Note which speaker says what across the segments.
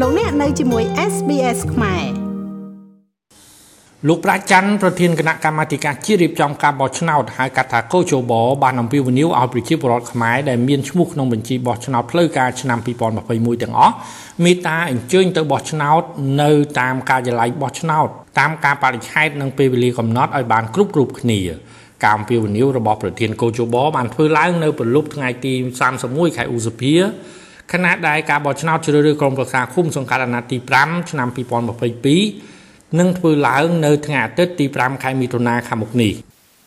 Speaker 1: លោកអ្នកនៅជាមួយ SBS ខ្មែរ
Speaker 2: លោកប្រាច័ន្ទប្រធានគណៈកម្មាធិការជាតិរៀបចំការបោះឆ្នោតហៅកាត់ថាកោជបបានអំពាវនាវឲ្យប្រជាពលរដ្ឋខ្មែរដែលមានឈ្មោះក្នុងបញ្ជីបោះឆ្នោតផ្លូវការឆ្នាំ2021ទាំងអស់មេត្តាអញ្ជើញទៅបោះឆ្នោតនៅតាមការិយាល័យបោះឆ្នោតតាមការបរិច្ឆេទនិងពេលវេលាកំណត់ឲ្យបានគ្រប់គ្រប់គ្នាការអំពាវនាវរបស់ប្រធានកោជបបានធ្វើឡើងនៅព្រលប់ថ្ងៃទី31ខែឧសភា ខណៈដែលការបោះឆ្នោតជ្រើសរើសក្រុមប្រឹក្សាឃុំសង្កាត់អាណត្តិទី5ឆ្នាំ2022នឹងធ្វើឡើងនៅថ្ងៃអាទិត្យទី5ខែមិថុនាខាងមុខនេះ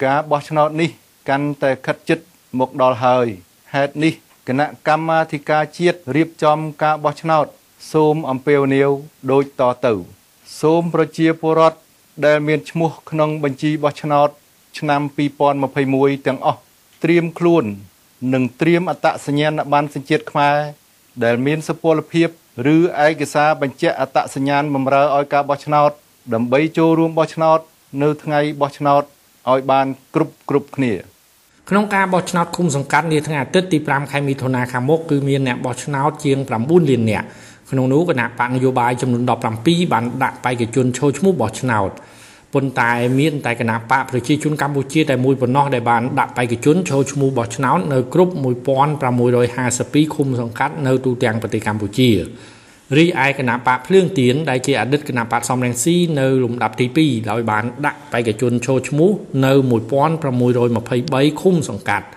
Speaker 3: ការបោះឆ្នោតនេះកាន់តែខិតជិតមកដល់ហើយហេតុនេះគណៈកម្មាធិការជាតិរៀបចំការបោះឆ្នោត សូមអំពាវនាវដូចតទៅ សូមប្រជាពលរដ្ឋដែលមានឈ្មោះក្នុងបញ្ជីបោះឆ្នោត ឆ្នាំ2021ទាំងអស់ត្រៀមខ្លួន និងត្រៀមអត្តសញ្ញាណប័ណ្ណសញ្ជាតិខ្មែរ ដែលមានសុពលភាពឬឯកសារបញ្ជាក់អត្តសញ្ញាណបម្រើឲ្យការបោះឆ្នោត ដើម្បីចូលរួមបោះឆ្នោត នៅថ្ងៃបោះឆ្នោតឲ្យបានគ្រប់គ្រប់គ្នា
Speaker 2: ក្នុងការបោះឆ្នោតឃុំសង្កាត់នាថ្ងៃអាទិត្យទី5ខែមិថុនាខាងមុខគឺមានអ្នកបោះឆ្នោតជាង9លាននាក់ក្នុងនោះគណៈបកនយោបាយចំនួន17បានដាក់បេក្ខជនចូលឈ្មោះបោះឆ្នោត ប៉ុន្តែមានតែគណៈបកប្រជាជនកម្ពុជាតែមួយប៉ុណ្ណោះដែលបានដាក់បេក្ខជនចូលឈ្មោះបោះឆ្នោតនៅគ្រប់1652ឃុំសង្កាត់នៅទូទាំងប្រទេសកម្ពុជារីឯគណៈបកភ្លើងទៀនដែលជាអតីតគណៈបកសំរងស៊ីនៅលំដាប់ទី2ដោយបានដាក់បេក្ខជនចូលឈ្មោះនៅ1623ឃុំសង្កាត់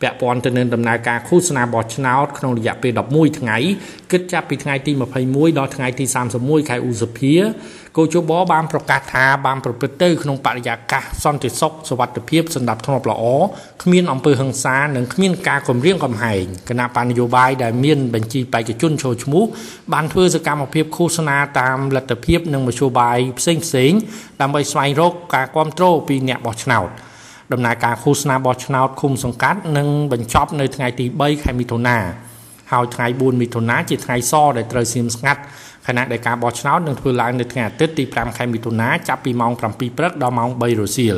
Speaker 2: ពាក់ព័ន្ធទៅនឹងដំណើរការឃោសនាបោះឆ្នោតក្នុងរយៈពេល11ថ្ងៃគិតចាប់ពីថ្ងៃទី21ដល់ថ្ងៃទី31ខែឧសភាកោជបបានប្រកាសថាបានប្រព្រឹត្តទៅក្នុងបរិយាកាសសន្តិសុខសុវត្ថិភាពសណ្ដាប់ធ្នាប់ល្អគ្មានអំពើហិង្សានិងគ្មានការគំរាមកំហែងគណៈបញ្ញយោបាយដែលមានបញ្ជីបេក្ខជនចូលឈ្មោះបានធ្វើសកម្មភាពឃោសនាតាមលទ្ធភាពនិងមធ្យោបាយផ្សេងផ្សេងដើម្បីស្វែងរកការគ្រប់គ្រងពីអ្នកបោះឆ្នោត ដំណើរការឃោសនាបោះឆ្នោតឃុំសង្កាត់នឹងបញ្ចប់នៅថ្ងៃទី3ខែមិថុនាហើយថ្ងៃ4មិថុនាជាថ្ងៃសដែលត្រូវសៀមស្ងាត់ខណៈដែលការបោះឆ្នោតនឹងធ្វើឡើងនៅថ្ងៃអាទិត្យទី5ខែមិថុនាចាប់ពីម៉ោង7ព្រឹកដល់ម៉ោង3រសៀល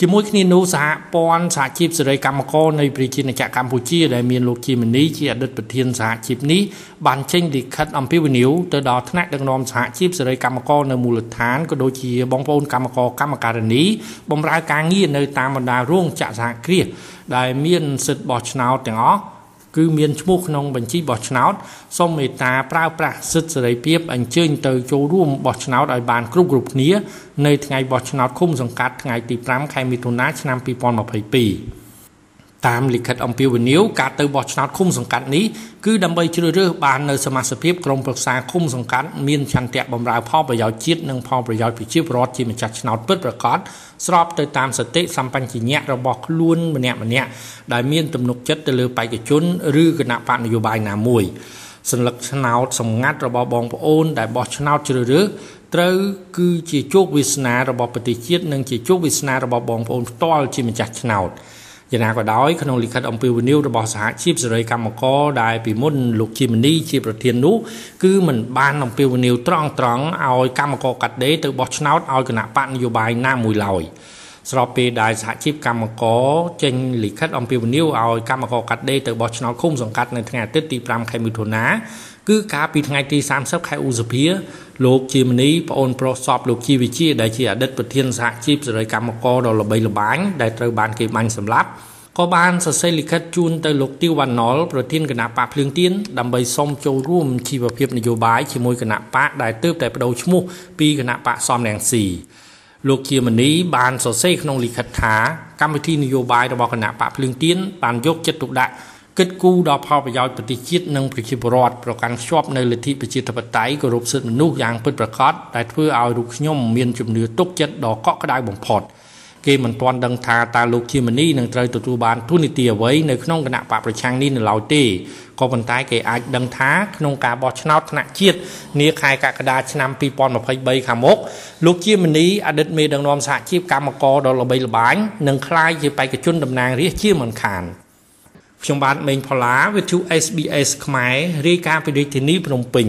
Speaker 2: ជាមួយគ្នានោះសហព័ន្ធសហជីពសេរីកម្មករនៃប្រជាជាតិកម្ពុជាដែលមានលោកជាមនីជាអតីតប្រធានសហជីពនេះបានចេញលិខិតអំពាវនាវទៅដល់ថ្នាក់ដឹកនាំសហជីពសេរីកម្មករនៅមូលដ្ឋានក៏ដូចជាបងប្អូនកម្មករកម្មការិនីបម្រើការងារនៅតាមបណ្ដារោងចក្រសហគ្រាសដែលមានសិទ្ធិបោះឆ្នោតទាំងអស់ គឺមានឈ្មោះក្នុងបញ្ជីបោះឆ្នោតសូមមេត្តាប្រើប្រាស់សិទ្ធិសេរីភាពអញ្ជើញទៅចូលរួមបោះឆ្នោតឲ្យបានគ្រប់គ្រប់គ្នា នៅថ្ងៃបោះឆ្នោតឃុំសង្កាត់ថ្ងៃទី5ខែមិថុនាឆ្នាំ2022 តាមលិខិតអំពាវនាវការទៅបោះឆ្នោតឃុំសង្កាត់នេះគឺដើម្បីជ្រើសរើសបាននៅសមាជិកក្រុមប្រឹក្សាឃុំសង្កាត់មានឆន្ទៈបម្រើផលប្រយោជន៍ជាតិនិងផលប្រយោជន៍ប្រជាពលរដ្ឋជាម្ចាស់ឆ្នោតពិតប្រាកដស្របទៅតាមសតិសម្បញ្ញៈរបស់ខ្លួនម្នាក់ម្នាក់ដែលមានទំនុកចិត្តទៅលើបេក្ខជនឬគណៈបកនយោបាយណាមួយសញ្ញាឆ្នោតសម្ងាត់របស់បងប្អូនដែលបោះឆ្នោតជ្រើសរើសត្រូវគឺជាជោគវាសនារបស់ប្រទេសជាតិនិងជាជោគវាសនារបស់បងប្អូនផ្ទាល់ជាម្ចាស់ឆ្នោត យ៉ាងណាក៏ដោយក្នុងលិខិតអំពាវនាវរបស់សហជីពសេរីកម្មករដែលពីមុនលោកជីមនីជាប្រធាននោះគឺមិនបានអំពាវនាវត្រង់ត្រង់ឲ្យកម្មករកាត់ដេរទៅបោះឆ្នោតឲ្យគណៈបកនយោបាយណាមួយឡើយ ស្របពេលដែលសហជីពកម្មករចេញលិខិតអំពាវនាវឲ្យកម្មករកាត់ដេរទៅបោះឆ្នោតឃុំសង្កាត់នៅថ្ងៃអាទិត្យទី5ខែមិថុនាគឺកាលពីថ្ងៃទី30ខែឧសភាលោកជាមនីប្អូនប្រុសសពលោកជីវិជាដែលជាអតីតប្រធានសហជីពសេរីកម្មករដ៏ល្បីល្បាញដែលត្រូវបានគេបាញ់សម្លាប់ក៏បានសរសេរលិខិតជូនទៅលោកទីវវណ្ណុលប្រធានគណៈបកភ្លើងទៀនដើម្បីសុំចូលរួមជីវភាពនយោបាយជាមួយគណៈបកដែលទើបតែបដូរឈ្មោះពីគណៈបកសំរងស៊ី លោកជាមនីបានសរសេរក្នុងលិខិតថាកម្មវិធីនយោបាយរបស់គណៈបកភ្លើងទៀនបានយកចិត្តទុកដាក់គិតគូរដល់ផលប្រយោជន៍ប្រទេសជាតិនិងប្រជាពលរដ្ឋប្រកាន់ខ្ជាប់នៅលទ្ធិប្រជាធិបតេយ្យគោរពសិទ្ធិមនុស្សយ៉ាងពិតប្រាកដដែលធ្វើឲ្យរូបខ្ញុំមានជំនឿទុកចិត្តដ៏កក់ក្ដៅបំផុត គេមិនទាន់ដឹងថាតើលោកជាមនីនឹងត្រូវទទួលបានទូនីតិអ្វីនៅក្នុងគណៈបកប្រឆាំងនេះនៅឡើយទេក៏ប៉ុន្តែគេអាចដឹងថាក្នុងការបោះឆ្នោតថ្នាក់ជាតិនាខែកក្កដាឆ្នាំ2023ខាងមុខលោកជាមនីអតីតមេដឹកនាំសហជីពកម្មករដ៏ល្បីល្បាញនឹងក្លាយជាបេក្ខជនតំណាងរាស្ត្រជាមិនខានខ្ញុំបាទមេងផល្លាវិទ្យុ SBS ខ្មែររាយការណ៍ពីរាជធានីភ្នំពេញ